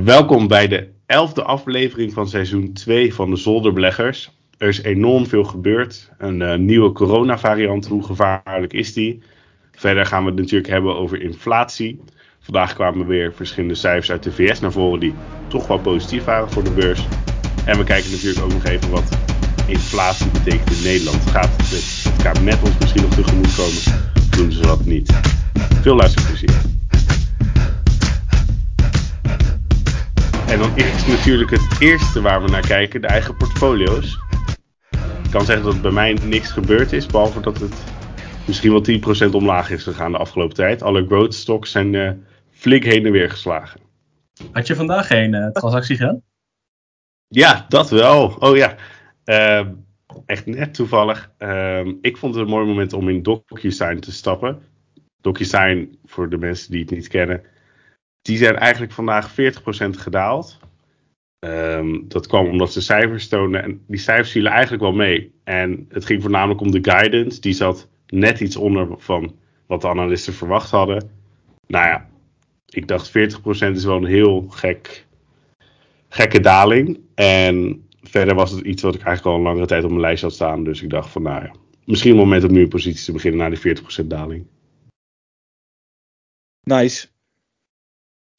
Welkom bij de elfde aflevering van seizoen 2 van de Zolderbeleggers. Er is enorm veel gebeurd. Een uh, nieuwe coronavariant, hoe gevaarlijk is die? Verder gaan we het natuurlijk hebben over inflatie. Vandaag kwamen weer verschillende cijfers uit de VS naar voren die toch wel positief waren voor de beurs. En we kijken natuurlijk ook nog even wat inflatie betekent in Nederland. Gaat het, het kabinet ons misschien nog tegemoet komen? Doen ze dat niet? Veel luisterplezier. En dan is natuurlijk het eerste waar we naar kijken, de eigen portfolio's. Ik kan zeggen dat bij mij niks gebeurd is, behalve dat het misschien wel 10% omlaag is gegaan de afgelopen tijd. Alle growth stocks zijn uh, flink heen en weer geslagen. Had je vandaag geen uh, transactie gedaan? Ja, dat wel. Oh ja. Uh, echt net toevallig. Ehm, ik vond het een mooi moment om in DocuSign te stappen. DocuSign, voor de mensen die het niet kennen, die zijn eigenlijk vandaag 40% gedaald. Um, dat kwam omdat ze cijfers toonden. En die cijfers vielen eigenlijk wel mee. En het ging voornamelijk om de guidance. Die zat net iets onder van wat de analisten verwacht hadden. Nou ja, ik dacht 40% is wel een heel gek, gekke daling. En verder was het iets wat ik eigenlijk al een langere tijd op mijn lijst had staan. Dus ik dacht van nou ja, misschien een moment om nu een positie te beginnen na die 40% daling. Nice.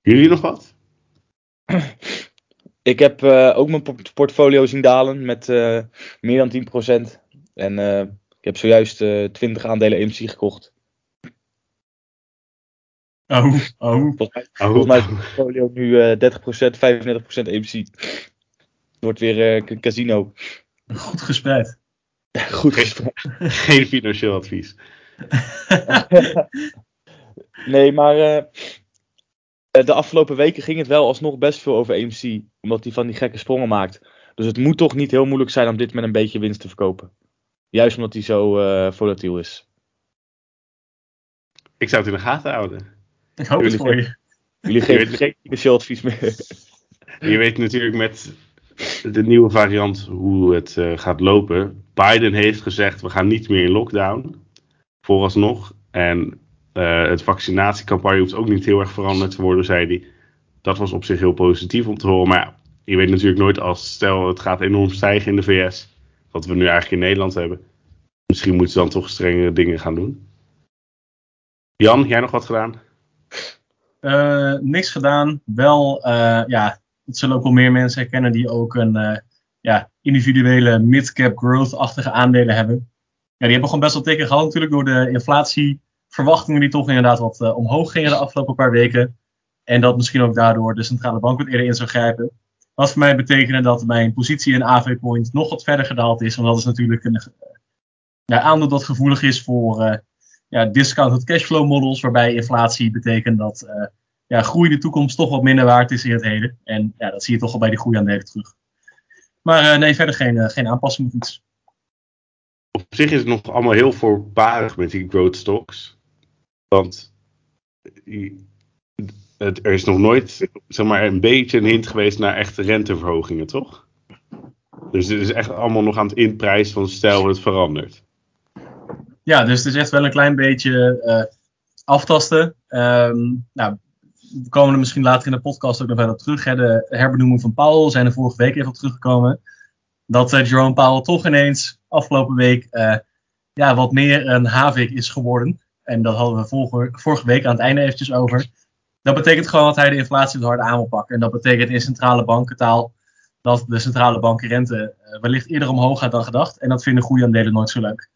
Jullie nog wat? Ik heb uh, ook mijn portfolio zien dalen met uh, meer dan 10%. En uh, ik heb zojuist 20 aandelen MC gekocht. Oh, oh. Volgens mij, oh. volgens mij is mijn portfolio nu 30%, 35% MC. Het wordt weer een casino. Goed gespreid. Goed gespreid. Geen financieel advies. nee, maar de afgelopen weken ging het wel alsnog best veel over AMC. Omdat hij van die gekke sprongen maakt. Dus het moet toch niet heel moeilijk zijn om dit met een beetje winst te verkopen. Juist omdat hij zo uh, volatiel is. Ik zou het in de gaten houden. Ik hoop het voor je. Jullie geven geen financieel advies meer. Je weet natuurlijk met de nieuwe variant hoe het uh, gaat lopen. Biden heeft gezegd we gaan niet meer in lockdown. Vooralsnog. En uh, het vaccinatiecampagne hoeft ook niet heel erg veranderd te worden, zei hij. Dat was op zich heel positief om te horen. Maar ja, je weet natuurlijk nooit als stel het gaat enorm stijgen in de VS. Wat we nu eigenlijk in Nederland hebben. Misschien moeten ze dan toch strengere dingen gaan doen. Jan, jij nog wat gedaan? Uh, niks gedaan. Wel, uh, ja, het zullen ook wel meer mensen herkennen die ook een ja, individuele mid-cap growth-achtige aandelen hebben. Ja, die hebben gewoon best wel teken gehad natuurlijk door de inflatie verwachtingen die toch inderdaad wat uh, omhoog gingen de afgelopen paar weken. En dat misschien ook daardoor de centrale bank wat eerder in zou grijpen. Wat voor mij betekende dat mijn positie in AV Point nog wat verder gedaald is. Want dat is natuurlijk een ja, aandeel dat gevoelig is voor uh, ja, discounted cashflow models. Waarbij inflatie betekent dat ja, groei in de toekomst toch wat minder waard is in het heden. En ja, dat zie je toch al bij die groeiaandelen terug. Maar nee, verder geen, geen aanpassing of iets. Op zich is het nog allemaal heel voorbarig met die growth stocks. Want er is nog nooit zeg maar, een beetje een hint geweest naar echte renteverhogingen, toch? Dus het is echt allemaal nog aan het inprijzen van stel het verandert. Ja, dus het is echt wel een klein beetje uh, aftasten. Um, nou, we komen er misschien later in de podcast ook nog verder op terug. Hè. De herbenoeming van Powell zijn er vorige week even op teruggekomen. Dat uh, Jerome Powell toch ineens afgelopen week uh, ja, wat meer een havik is geworden. En dat hadden we vorige, vorige week aan het einde eventjes over. Dat betekent gewoon dat hij de inflatie harder aan wil pakken. En dat betekent in centrale bankentaal dat de centrale bankenrente eh, wellicht eerder omhoog gaat dan gedacht. En dat vinden groeiaandelen nooit zo leuk.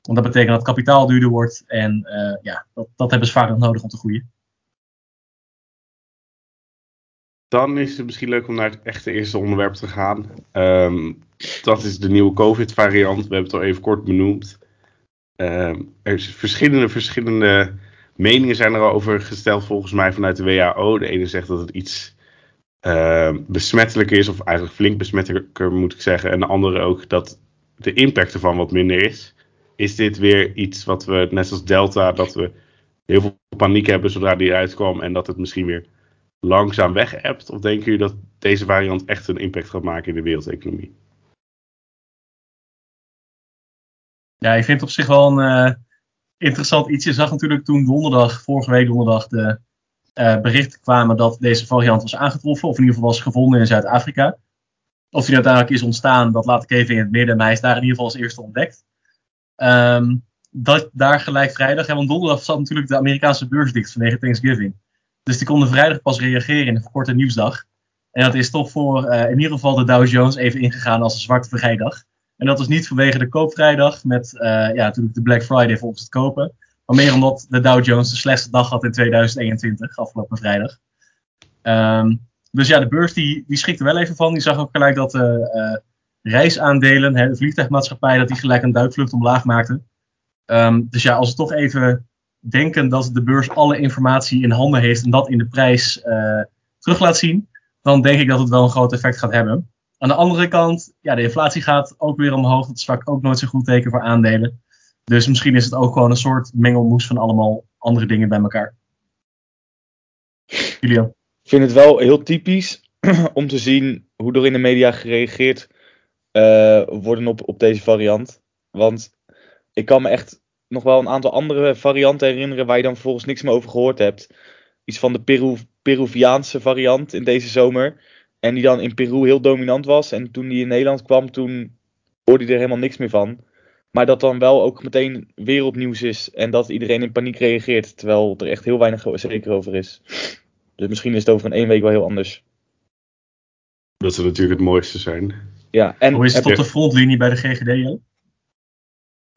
Want dat betekent dat kapitaal duurder wordt. En uh, ja, dat, dat hebben ze vaak nog nodig om te groeien. Dan is het misschien leuk om naar het echte eerste onderwerp te gaan. Um, dat is de nieuwe COVID-variant. We hebben het al even kort benoemd. Uh, er zijn verschillende, verschillende meningen zijn erover gesteld volgens mij vanuit de WHO. De ene zegt dat het iets uh, besmettelijker is, of eigenlijk flink besmettelijker moet ik zeggen. En de andere ook dat de impact ervan wat minder is. Is dit weer iets wat we, net als Delta, dat we heel veel paniek hebben zodra die uitkwam en dat het misschien weer langzaam weg hebt? Of denken jullie dat deze variant echt een impact gaat maken in de wereldeconomie? Ja, ik vind het op zich wel een uh, interessant iets. Je zag natuurlijk toen donderdag, vorige week donderdag, de eh, berichten kwamen dat deze variant was aangetroffen, of in ieder geval was gevonden in Zuid-Afrika. Of die uiteindelijk is ontstaan, dat laat ik even in het midden, maar hij is daar in ieder geval als eerste ontdekt. Ehm, dat daar gelijk vrijdag, want donderdag zat natuurlijk de Amerikaanse beurs dicht vanwege Thanksgiving. Dus die konden vrijdag pas reageren in de verkorte nieuwsdag. En dat is toch voor eh, in ieder geval de Dow Jones even ingegaan als een zwarte vrijdag. En dat is niet vanwege de koopvrijdag met eh, ja, natuurlijk de Black Friday volgens het kopen. Maar meer omdat de Dow Jones de slechtste dag had in 2021, afgelopen vrijdag. Ehm, dus ja, de beurs die, die schikte wel even van. Die zag ook gelijk dat de uh, reisaandelen, hè, de vliegtuigmaatschappij, dat die gelijk een duikvlucht omlaag maakten. Ehm, dus ja, als we toch even denken dat de beurs alle informatie in handen heeft en dat in de prijs uh, terug laat zien, dan denk ik dat het wel een groot effect gaat hebben. Aan de andere kant, ja, de inflatie gaat ook weer omhoog. Dat is vaak ook nooit zo'n goed teken voor aandelen. Dus misschien is het ook gewoon een soort mengelmoes van allemaal andere dingen bij elkaar. Julian? Ik vind het wel heel typisch om te zien hoe er in de media gereageerd uh, worden op, op deze variant. Want ik kan me echt nog wel een aantal andere varianten herinneren waar je dan vervolgens niks meer over gehoord hebt. Iets van de Peru, Peruviaanse variant in deze zomer. En die dan in Peru heel dominant was. En toen die in Nederland kwam, toen hoorde je er helemaal niks meer van. Maar dat dan wel ook meteen wereldnieuws is. En dat iedereen in paniek reageert. Terwijl er echt heel weinig zeker over is. Dus misschien is het over een één week wel heel anders. Dat zou natuurlijk het mooiste zijn. Ja, en Hoe is het op de frontlinie bij de GGD?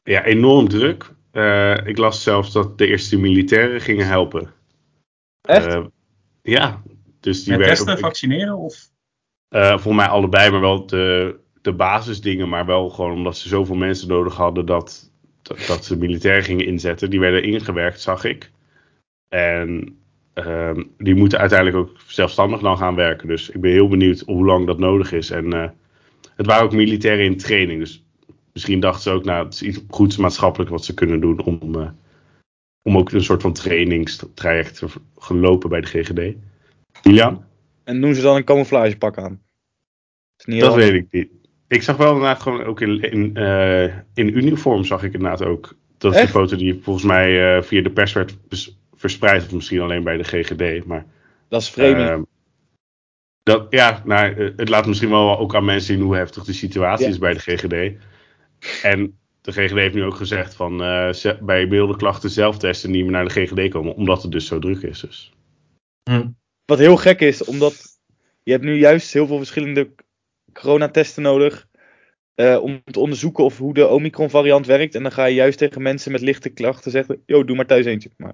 Ja, enorm druk. Uh, ik las zelfs dat de eerste militairen gingen helpen. Echt? Uh, ja. Dus die Met werden, testen, vaccineren of? Uh, voor mij allebei, maar wel de, de basisdingen. Maar wel gewoon omdat ze zoveel mensen nodig hadden dat, dat, ze militair gingen inzetten. Die werden ingewerkt, zag ik. En uh, die moeten uiteindelijk ook zelfstandig dan gaan werken. Dus ik ben heel benieuwd hoe lang dat nodig is. En uh, het waren ook militairen in training. Dus misschien dachten ze ook, nou, het is iets goeds maatschappelijk wat ze kunnen doen om, uh, om ook een soort van trainingstraject te gelopen bij de GGD. Julian? En doen ze dan een camouflagepak aan? Dat, dat weet ik niet. Ik zag wel inderdaad gewoon ook in, in, uh, in uniform zag ik inderdaad ook. Dat is de foto die volgens mij uh, via de pers werd verspreid. Of misschien alleen bij de GGD. Maar, dat is vreemd. Uh, dat, ja, nou, het laat misschien wel ook aan mensen zien hoe heftig de situatie ja. is bij de GGD. En de GGD heeft nu ook gezegd van uh, bij beeldenklachten zelf testen niet meer naar de GGD komen. Omdat het dus zo druk is. Dus. Hm. Wat heel gek is, omdat je hebt nu juist heel veel verschillende coronatesten nodig. Uh, om te onderzoeken of hoe de Omicron variant werkt. En dan ga je juist tegen mensen met lichte klachten zeggen: Yo, doe maar thuis eentje. Maar...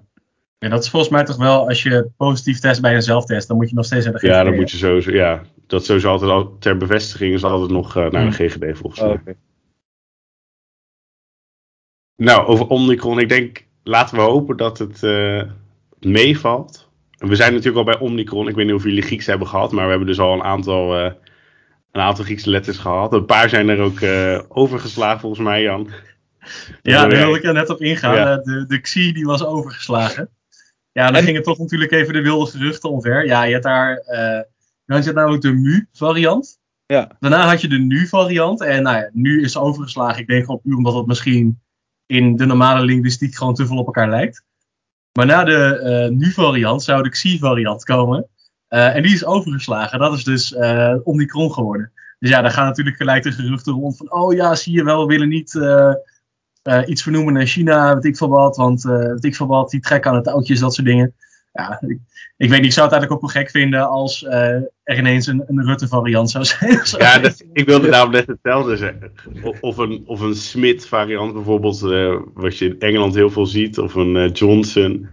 Ja, dat is volgens mij toch wel, als je positief test bij een zelftest, dan moet je nog steeds naar de GGD. Ja, dan moet je sowieso, ja. Dat is sowieso altijd al, ter bevestiging is altijd nog uh, naar de GGD volgens mij. Oh, okay. Nou, over Omicron. Ik denk, laten we hopen dat het uh, meevalt. We zijn natuurlijk al bij Omicron. Ik weet niet of jullie Grieks hebben gehad, maar we hebben dus al een aantal, uh, een aantal Griekse letters gehad. Een paar zijn er ook uh, overgeslagen volgens mij, Jan. Ja, daar wilde ik er net op ingaan. Ja. De, de XI die was overgeslagen. Ja, dan en... gingen toch natuurlijk even de wilde geruchten omver. Ja, je hebt daar, uh, dan had je namelijk de MU-variant. Ja. Daarna had je de NU-variant. En nou ja, nu is overgeslagen. Ik denk gewoon puur omdat het misschien in de normale linguïstiek gewoon te veel op elkaar lijkt. Maar na de uh, nu-variant zou de Xi-variant komen. Uh, en die is overgeslagen. Dat is dus uh, Omicron geworden. Dus ja, daar gaan natuurlijk gelijk de geruchten rond van... Oh ja, zie je wel, we willen niet iets vernoemen naar China, weet ik veel wat. Want weet ik veel wat, die trekken aan het touwtjes, dat soort dingen. Ja, ik, ik weet niet, ik zou het eigenlijk ook wel gek vinden als er ineens een, een Rutte-variant zou zijn. Ja, dat, ik wilde daarom net hetzelfde zeggen. Of een, of een Smith-variant bijvoorbeeld, uh, wat je in Engeland heel veel ziet. Of een uh, Johnson.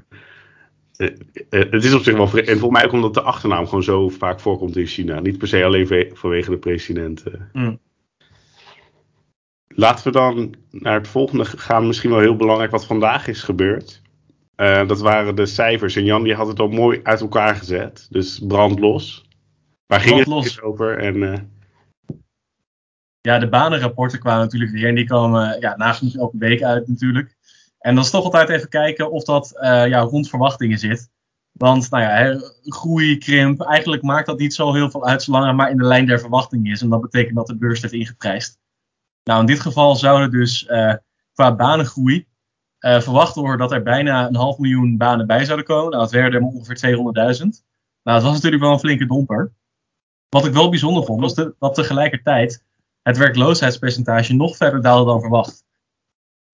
Het is op zich wel vreemd. En volgens mij ook omdat de achternaam gewoon zo vaak voorkomt in China. Niet per se alleen vanwege de president. Mm. Laten we dan naar het volgende gaan. Misschien wel heel belangrijk wat vandaag is gebeurd. Uh, dat waren de cijfers. En Jan die had het al mooi uit elkaar gezet. Dus brandlos. Waar ging het over? En, uh... Ja, de banenrapporten kwamen natuurlijk weer. En die komen ja, nagenoeg elke week uit natuurlijk. En dan is toch altijd even kijken of dat uh, ja, rond verwachtingen zit. Want nou ja, groei, krimp, eigenlijk maakt dat niet zo heel veel uit zolang het maar in de lijn der verwachtingen is. En dat betekent dat de beurs heeft ingeprijsd. Nou, in dit geval zouden dus qua banengroei uh, verwacht wordt dat er bijna een half miljoen banen bij zouden komen. Nou, het werden er ongeveer 200.000. Nou, het was natuurlijk wel een flinke domper. Wat ik wel bijzonder vond, was dat tegelijkertijd het werkloosheidspercentage nog verder daalde dan verwacht.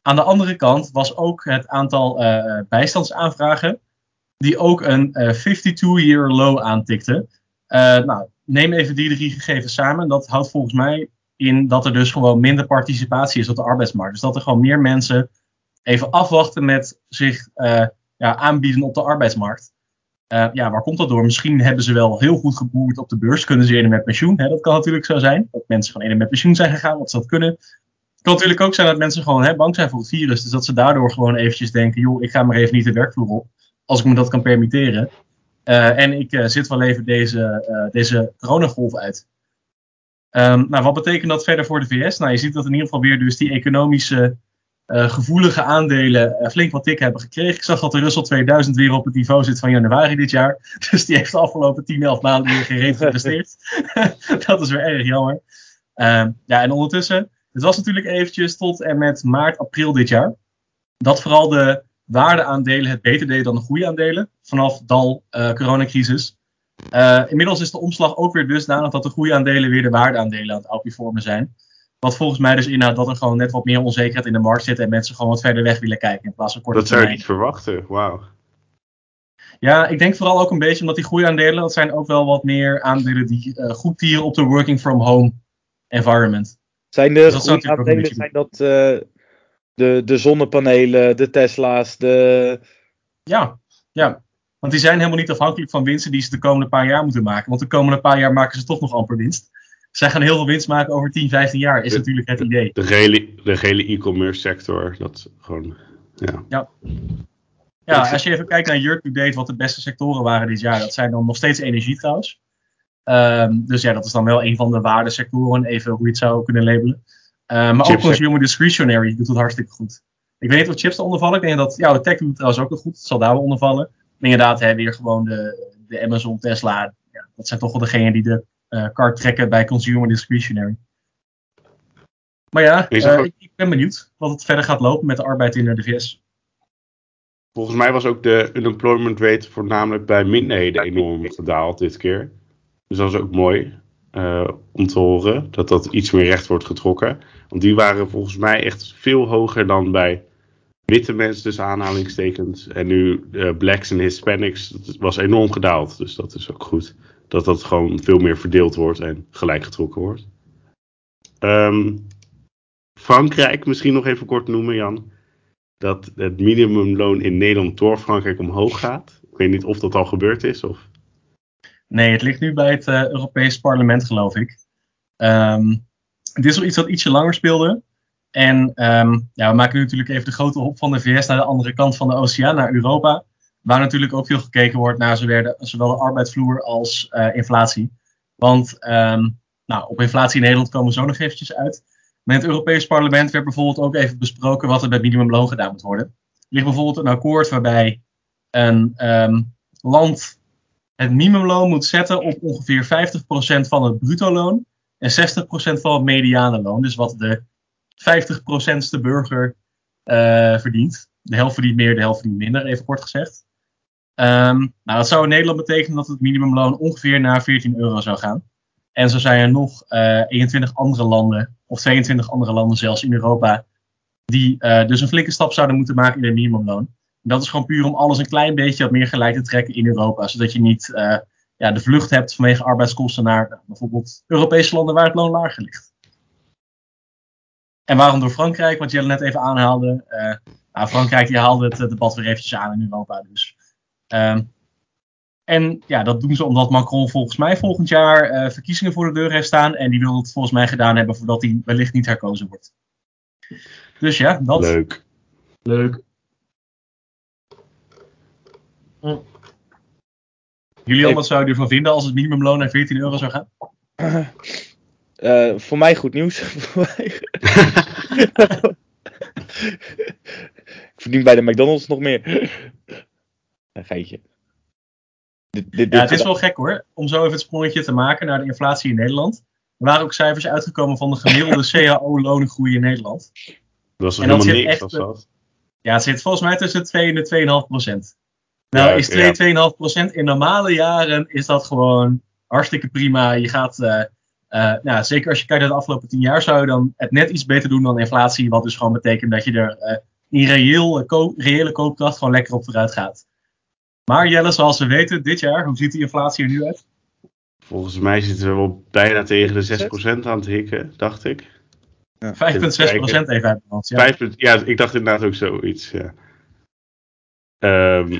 Aan de andere kant was ook het aantal uh, bijstandsaanvragen, die ook een 52-year low aantikte. nou, neem even die drie gegevens samen. Dat houdt volgens mij in dat er dus gewoon minder participatie is op de arbeidsmarkt. Dus dat er gewoon meer mensen even afwachten met zich uh, ja, aanbieden op de arbeidsmarkt. Uh, ja, waar komt dat door? Misschien hebben ze wel heel goed geboerd op de beurs. Kunnen ze eerder met pensioen? Hè? Dat kan natuurlijk zo zijn. Dat mensen gewoon eerder met pensioen zijn gegaan, wat ze dat kunnen. Het kan natuurlijk ook zijn dat mensen gewoon hè, bang zijn voor het virus. Dus dat ze daardoor gewoon eventjes denken: joh, ik ga maar even niet de werkvloer op. Als ik me dat kan permitteren. Uh, en ik zit wel even deze, deze coronagolf uit. Um, nou, wat betekent dat verder voor de VS? Nou, je ziet dat in ieder geval weer dus die economische uh, gevoelige aandelen uh, flink wat tik hebben gekregen. Ik zag dat de Russell 2000 weer op het niveau zit van januari dit jaar. Dus die heeft de afgelopen 10, 11 maanden weer geen geïnvesteerd. dat is weer erg jammer. Uh, ja, en ondertussen, het was natuurlijk eventjes tot en met maart, april dit jaar. Dat vooral de waardeaandelen het beter deden dan de goede aandelen. Vanaf dal uh, coronacrisis. Inmiddels is de omslag ook weer dusdanig dat de goede aandelen weer de waardeaandelen aan het outperformen zijn. Wat volgens mij dus inhoudt dat er gewoon net wat meer onzekerheid in de markt zit en mensen gewoon wat verder weg willen kijken in plaats van korte Dat zou je niet verwachten, wauw. Ja, ik denk vooral ook een beetje omdat die groeiaandelen, dat zijn ook wel wat meer aandelen die uh, goed tieren op de working from home environment. Zijn de dus groeiaandelen, zijn dat uh, de, de zonnepanelen, de Tesla's, de... Ja, ja. Want die zijn helemaal niet afhankelijk van winsten die ze de komende paar jaar moeten maken. Want de komende paar jaar maken ze toch nog amper winst. Zij gaan heel veel winst maken over 10, 15 jaar, is natuurlijk het idee. De gele, de e-commerce sector, dat gewoon, ja. ja. Ja, als je even kijkt naar year-to-date, wat de beste sectoren waren dit jaar, dat zijn dan nog steeds energie trouwens. Um, dus ja, dat is dan wel een van de waardesectoren, even hoe je het zou kunnen labelen. Uh, maar chips, ook consumer discretionary doet het hartstikke goed. Ik weet niet of chips er onder vallen. Ik denk dat, ja, de tech doet trouwens ook nog goed. Het zal daar wel onder vallen. Maar inderdaad, hè, weer gewoon de, de Amazon, Tesla. Ja, dat zijn toch wel degenen die de kaart trekken bij consumer discretionary. Maar ja, uh, ik, ik, ben benieuwd wat het verder gaat lopen met de arbeid in de VS. Volgens mij was ook de unemployment rate voornamelijk bij minderheden enorm gedaald dit keer. Dus dat is ook mooi uh, om te horen dat dat iets meer recht wordt getrokken. Want die waren volgens mij echt veel hoger dan bij witte mensen, dus aanhalingstekens. En nu uh, blacks en Hispanics, dat was enorm gedaald. Dus dat is ook goed. Dat dat gewoon veel meer verdeeld wordt en gelijk getrokken wordt. Um, Frankrijk, misschien nog even kort noemen, Jan. Dat het minimumloon in Nederland door Frankrijk omhoog gaat. Ik weet niet of dat al gebeurd is. Of... Nee, het ligt nu bij het uh, Europees Parlement, geloof ik. Dit is wel iets dat ietsje langer speelde. En um, ja, we maken nu natuurlijk even de grote hop van de VS naar de andere kant van de oceaan, naar Europa. Waar natuurlijk ook veel gekeken wordt naar zowel de, arbeidsvloer als uh, inflatie. Want um, nou, op inflatie in Nederland komen zo nog eventjes uit. Met het Europees Parlement werd bijvoorbeeld ook even besproken wat er met minimumloon gedaan moet worden. Er ligt bijvoorbeeld een akkoord waarbij een um, land het minimumloon moet zetten op ongeveer 50% van het bruto loon en 60% van het mediane loon. Dus wat de 50%ste burger uh, verdient. De helft verdient meer, de helft verdient minder, even kort gezegd. Um, nou, dat zou in Nederland betekenen dat het minimumloon ongeveer naar 14 euro zou gaan. En zo zijn er nog uh, 21 andere landen, of 22 andere landen zelfs in Europa, die uh, dus een flinke stap zouden moeten maken in het minimumloon. En dat is gewoon puur om alles een klein beetje wat meer gelijk te trekken in Europa. Zodat je niet uh, ja, de vlucht hebt vanwege arbeidskosten naar nou, bijvoorbeeld Europese landen waar het loon lager ligt. En waarom door Frankrijk, wat Jelle net even aanhaalde. Nou, Frankrijk die haalde het debat weer eventjes aan in Europa. Dus. Um, en ja, dat doen ze omdat Macron volgens mij volgend jaar uh, verkiezingen voor de deur heeft staan. En die wil het volgens mij gedaan hebben voordat hij wellicht niet herkozen wordt. Dus ja, dat. Leuk. Leuk. Hm. Jullie al, wat zouden ervan vinden als het minimumloon naar 14 euro zou gaan? Uh, voor mij goed nieuws. ik verdien bij de McDonald's nog meer. Een geitje. Dit, dit, ja, het is wel gek hoor, om zo even het sprongetje te maken naar de inflatie in Nederland. Er waren ook cijfers uitgekomen van de gemiddelde CAO-lonengroei in Nederland. Dat was helemaal niks, echt, was dat? Ja, het zit volgens mij tussen de 2 en de 2,5 procent. Nou, Ja, is 2, 2,5 procent in normale jaren is dat gewoon hartstikke prima. Je gaat, eh, eh, nou, zeker als je kijkt naar de afgelopen 10 jaar, zou je dan het net iets beter doen dan inflatie. Wat dus gewoon betekent dat je er eh, in reëel, ko- reële koopkracht gewoon lekker op vooruit gaat. Maar Jelle, zoals we weten, dit jaar, hoe ziet die inflatie er nu uit? Volgens mij zitten we wel bijna tegen de 6% aan het hikken, dacht ik. 5,6 procent even uit. Ja. Vijf punt- ja, ik dacht inderdaad ook zoiets. Ja. Ehm,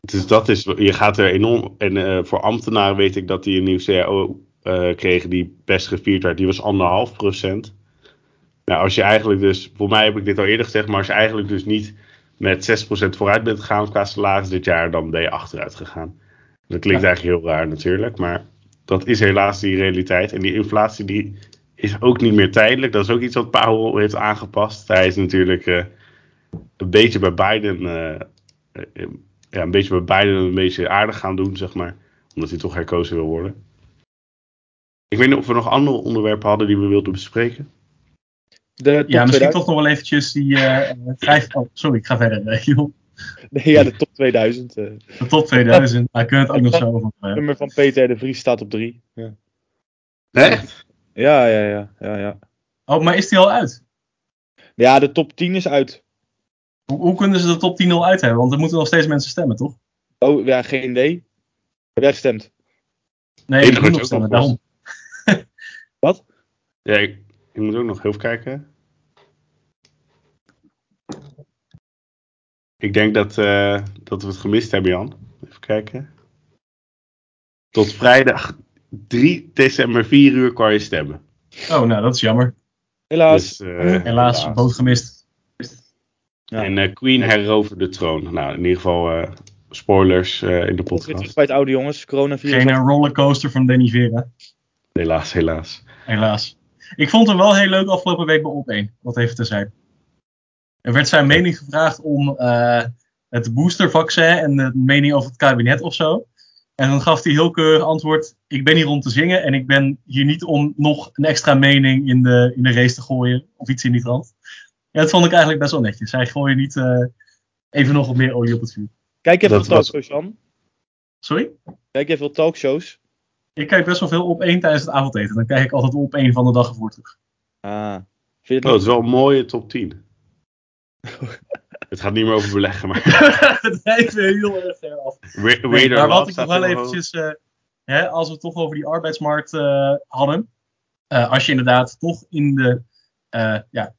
dus dat is, je gaat er enorm. En eh, voor ambtenaren weet ik dat die een nieuw CAO eh, kregen die best gevierd werd. Die was anderhalf procent. Nou, als je eigenlijk dus, voor mij heb ik dit al eerder gezegd, maar als je eigenlijk dus niet met 6% vooruit bent gegaan qua salaris dit jaar, dan ben je achteruit gegaan. Dat klinkt Ja. eigenlijk heel raar natuurlijk, maar dat is helaas die realiteit. En die inflatie die is ook niet meer tijdelijk. Dat is ook iets wat Powell heeft aangepast. Hij is natuurlijk eh, een beetje bij Biden, eh, eh, ja, een beetje bij Biden een beetje aardig gaan doen, zeg maar. Omdat hij toch herkozen wil worden. Ik weet niet of we nog andere onderwerpen hadden die we wilden bespreken. De top Ja, misschien 2000 toch nog wel eventjes die eh, eh, vijf... Oh, sorry, ik ga verder. joh. Nee, ja, de top 2000. eh. De top 2000, daar kunnen we het ook nog zo over Het nummer van Peter de Vries staat op 3. Ja. Echt? Ja, ja, ja, ja, ja. Oh, maar is die al uit? Ja, de top 10 is uit. Hoe, hoe kunnen ze de top 10 al uit hebben? Want er moeten nog steeds mensen stemmen, toch? Oh, ja, geen idee. Heb jij gestemd? Nee, Nee, ik moet nog stemmen, daarom. Wat? Ja, ik, ik moet ook nog even kijken. Ik denk dat, eh, dat we het gemist hebben, Jan. Even kijken. Tot vrijdag 3 december 4 uur kan je stemmen. Oh, nou, dat is jammer. Helaas. Dus, eh, Helaas, boot gemist. Ja. En eh, Queen herovert de troon. Nou, in ieder geval eh, spoilers eh, in de Weer terug podcast. bij het oude jongens. Coronavirus. Geen rollercoaster van Danny Vera. Helaas, helaas. Helaas. Ik vond hem wel heel leuk afgelopen week bij Op 1. Wat even te zijn. Er werd zijn mening gevraagd om eh, het boostervaccin en de mening over het kabinet of zo. En dan gaf hij heel keurig antwoord: Ik ben hier om te zingen en ik ben hier niet om nog een extra mening in de, in de race te gooien. Of iets in die trant. Ja, dat vond ik eigenlijk best wel netjes. Hij gooide niet eh, even nog wat meer olie op het vuur. Kijk even was- talkshows, Jan. Sorry? Kijk even veel talkshows. Ik kijk best wel veel op één tijdens het avondeten. Dan kijk ik altijd op één van de dag ervoor terug. Ah. Vind je Oh, het is wel een mooie top 10. het gaat niet meer over beleggen, maar... het rijdt weer heel erg ver af. Nee, maar wat ik nog wel eventjes, eh, hè, als we het toch over die arbeidsmarkt eh, hadden. eh, als je inderdaad toch in de eh, ja,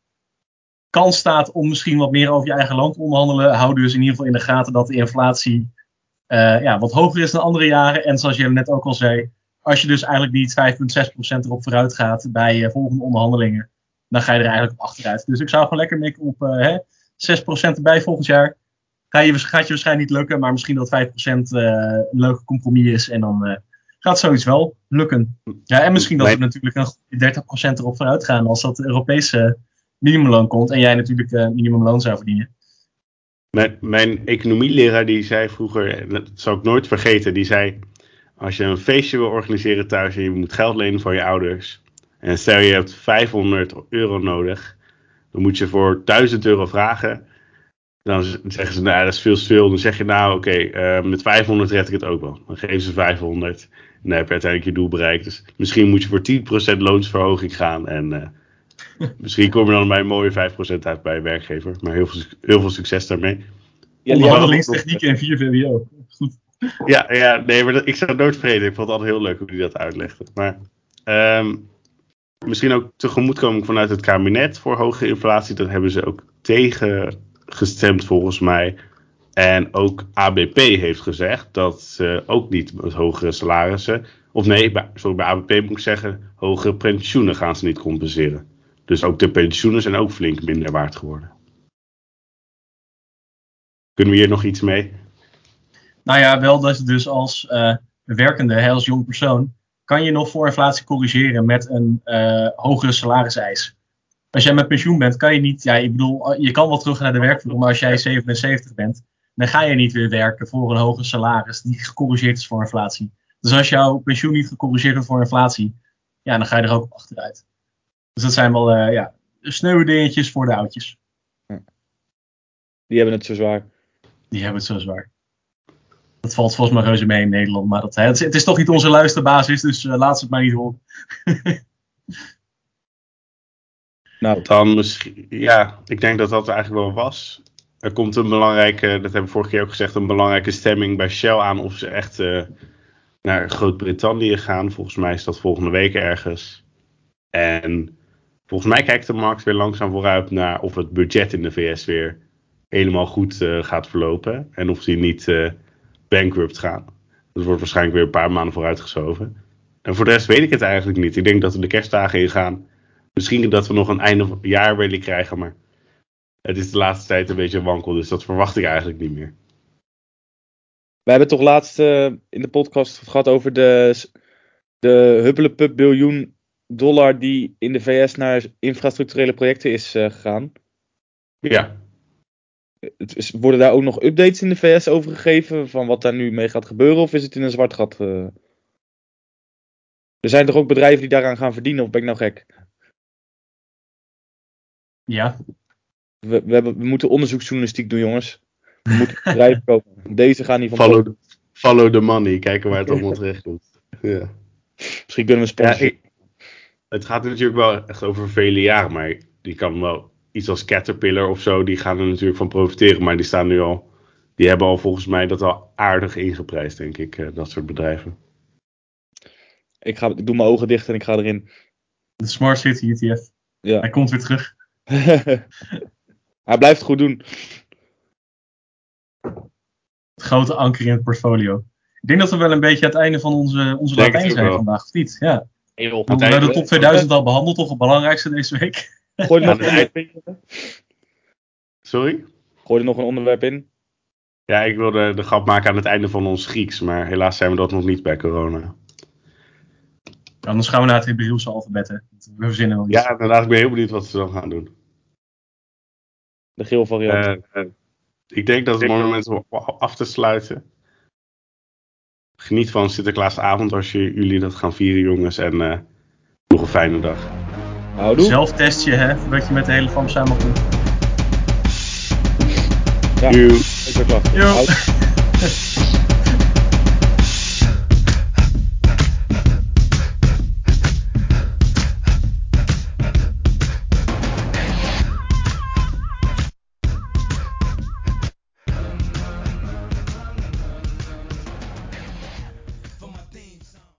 kans staat om misschien wat meer over je eigen land te onderhandelen, hou dus in ieder geval in de gaten dat de inflatie eh, ja, wat hoger is dan andere jaren. En zoals jij net ook al zei, als je dus eigenlijk niet 5,6% erop vooruit gaat bij eh, volgende onderhandelingen, dan ga je er eigenlijk op achteruit. Dus ik zou gewoon lekker mikken op eh, hè, 6% erbij volgend jaar. Ga je, gaat je waarschijnlijk niet lukken, maar misschien dat 5% eh, een leuke compromis is. En dan gaat zoiets wel lukken. Ja, en misschien dat we natuurlijk een 30% erop vooruit gaan als dat Europese minimumloon komt. En jij natuurlijk minimumloon zou verdienen. Mijn, mijn economieleraar die zei vroeger, dat zal ik nooit vergeten, die zei: Als je een feestje wil organiseren thuis en je moet geld lenen van je ouders. En stel je hebt 500 euro nodig, dan moet je voor 1000 euro vragen. Dan zeggen ze, nou dat is veel te veel. Dan zeg je, nou oké, eh, met 500 red ik het ook wel. Dan geven ze 500 en dan heb je uiteindelijk je doel bereikt. Dus misschien moet je voor 10% loonsverhoging gaan. En eh, misschien kom je dan bij een mooie 5% uit bij je werkgever. Maar heel veel, heel veel succes daarmee. Ja, die Onderhandelingstechnieken en 4 VWO. Ja, ja nee, maar ik zou het nooit vergeten. Ik vond het altijd heel leuk hoe hij dat uitlegde. Maar ehm, misschien ook tegemoetkoming vanuit het kabinet voor hogere inflatie. Dat hebben ze ook tegen gestemd volgens mij. En ook ABP heeft gezegd dat ze ook niet met hogere salarissen. Of nee, bij, sorry, bij ABP moet ik zeggen, hogere pensioenen gaan ze niet compenseren. Dus ook de pensioenen zijn ook flink minder waard geworden. Kunnen we hier nog iets mee? Nou ja, wel dat je dus als eh, werkende, hè, als jong persoon, kan je nog voor inflatie corrigeren met een eh, hogere salariseis. Als jij met pensioen bent, kan je niet, ja, ik bedoel, je kan wel terug naar de werkvloer, maar als jij 77 bent, dan ga je niet weer werken voor een hoger salaris die gecorrigeerd is voor inflatie. Dus als jouw pensioen niet gecorrigeerd wordt voor inflatie, ja, dan ga je er ook achteruit. Dus dat zijn wel, eh, ja, sneuwe dingetjes voor de oudjes. Die hebben het zo zwaar. Die hebben het zo zwaar. Dat valt volgens mij reuze mee in Nederland. Maar dat, het, is, het is toch niet onze luisterbasis, dus uh, laat ze het maar niet horen. nou, dan misschien. Ja, ik denk dat dat eigenlijk wel was. Er komt een belangrijke, dat hebben we vorige keer ook gezegd, een belangrijke stemming bij Shell aan of ze echt uh, naar Groot-Brittannië gaan. Volgens mij is dat volgende week ergens. En volgens mij kijkt de markt weer langzaam vooruit naar of het budget in de VS weer helemaal goed uh, gaat verlopen. En of die niet bankrupt gaan. Dat wordt waarschijnlijk weer een paar maanden vooruitgeschoven. En voor de rest weet ik het eigenlijk niet. Ik denk dat we de kerstdagen ingaan. Misschien dat we nog een einde jaar rally krijgen, maar het is de laatste tijd een beetje wankel. Dus dat verwacht ik eigenlijk niet meer. We hebben toch laatst uh, in de podcast gehad over de, de huppelepup biljoen dollar die in de VS naar infrastructurele projecten is uh, gegaan. Ja. Is, worden daar ook nog updates in de VS over gegeven van wat daar nu mee gaat gebeuren? Of is het in een zwart gat? Uh... Er zijn toch ook bedrijven die daaraan gaan verdienen, of ben ik nou gek? Ja. We, we, hebben, we moeten onderzoeksjournalistiek doen, jongens. We moeten bedrijven kopen. Deze gaan niet van follow, the, follow the money, kijken waar het allemaal terecht komt. Ja. Misschien kunnen we sponsoren. Ja, het gaat natuurlijk wel echt over vele jaren, maar die kan wel iets als Caterpillar of zo, die gaan er natuurlijk van profiteren, maar die staan nu al, die hebben al volgens mij dat al aardig ingeprijsd, denk ik, dat soort bedrijven. Ik, ga, ik doe mijn ogen dicht en ik ga erin. De Smart City ETF. Ja. Hij komt weer terug. Hij blijft het goed doen. Het grote anker in het portfolio. Ik denk dat we wel een beetje aan het einde van onze, onze Latijn zijn wel. vandaag, of niet? Ja. Heel we hebben de top 2000 al behandeld, toch het belangrijkste deze week. Gooi er nog een onderwerp in. Sorry? Gooi er nog een onderwerp in. Ja, ik wilde de grap maken aan het einde van ons Grieks, maar helaas zijn we dat nog niet bij corona. Anders gaan we naar het Hebreeuwse alfabet, hè. We verzinnen wel iets. Ja, inderdaad, ik ben heel benieuwd wat ze dan gaan doen. De geel variant. Uh, uh, ik denk dat het mooi moment is om af te sluiten. Geniet van Sinterklaasavond als je, jullie dat gaan vieren, jongens. En uh, nog een fijne dag. Houdoe. Zelf test je, hè, voordat je met de hele fam samen komt. Ja, Doei. ik ben klaar. Yo.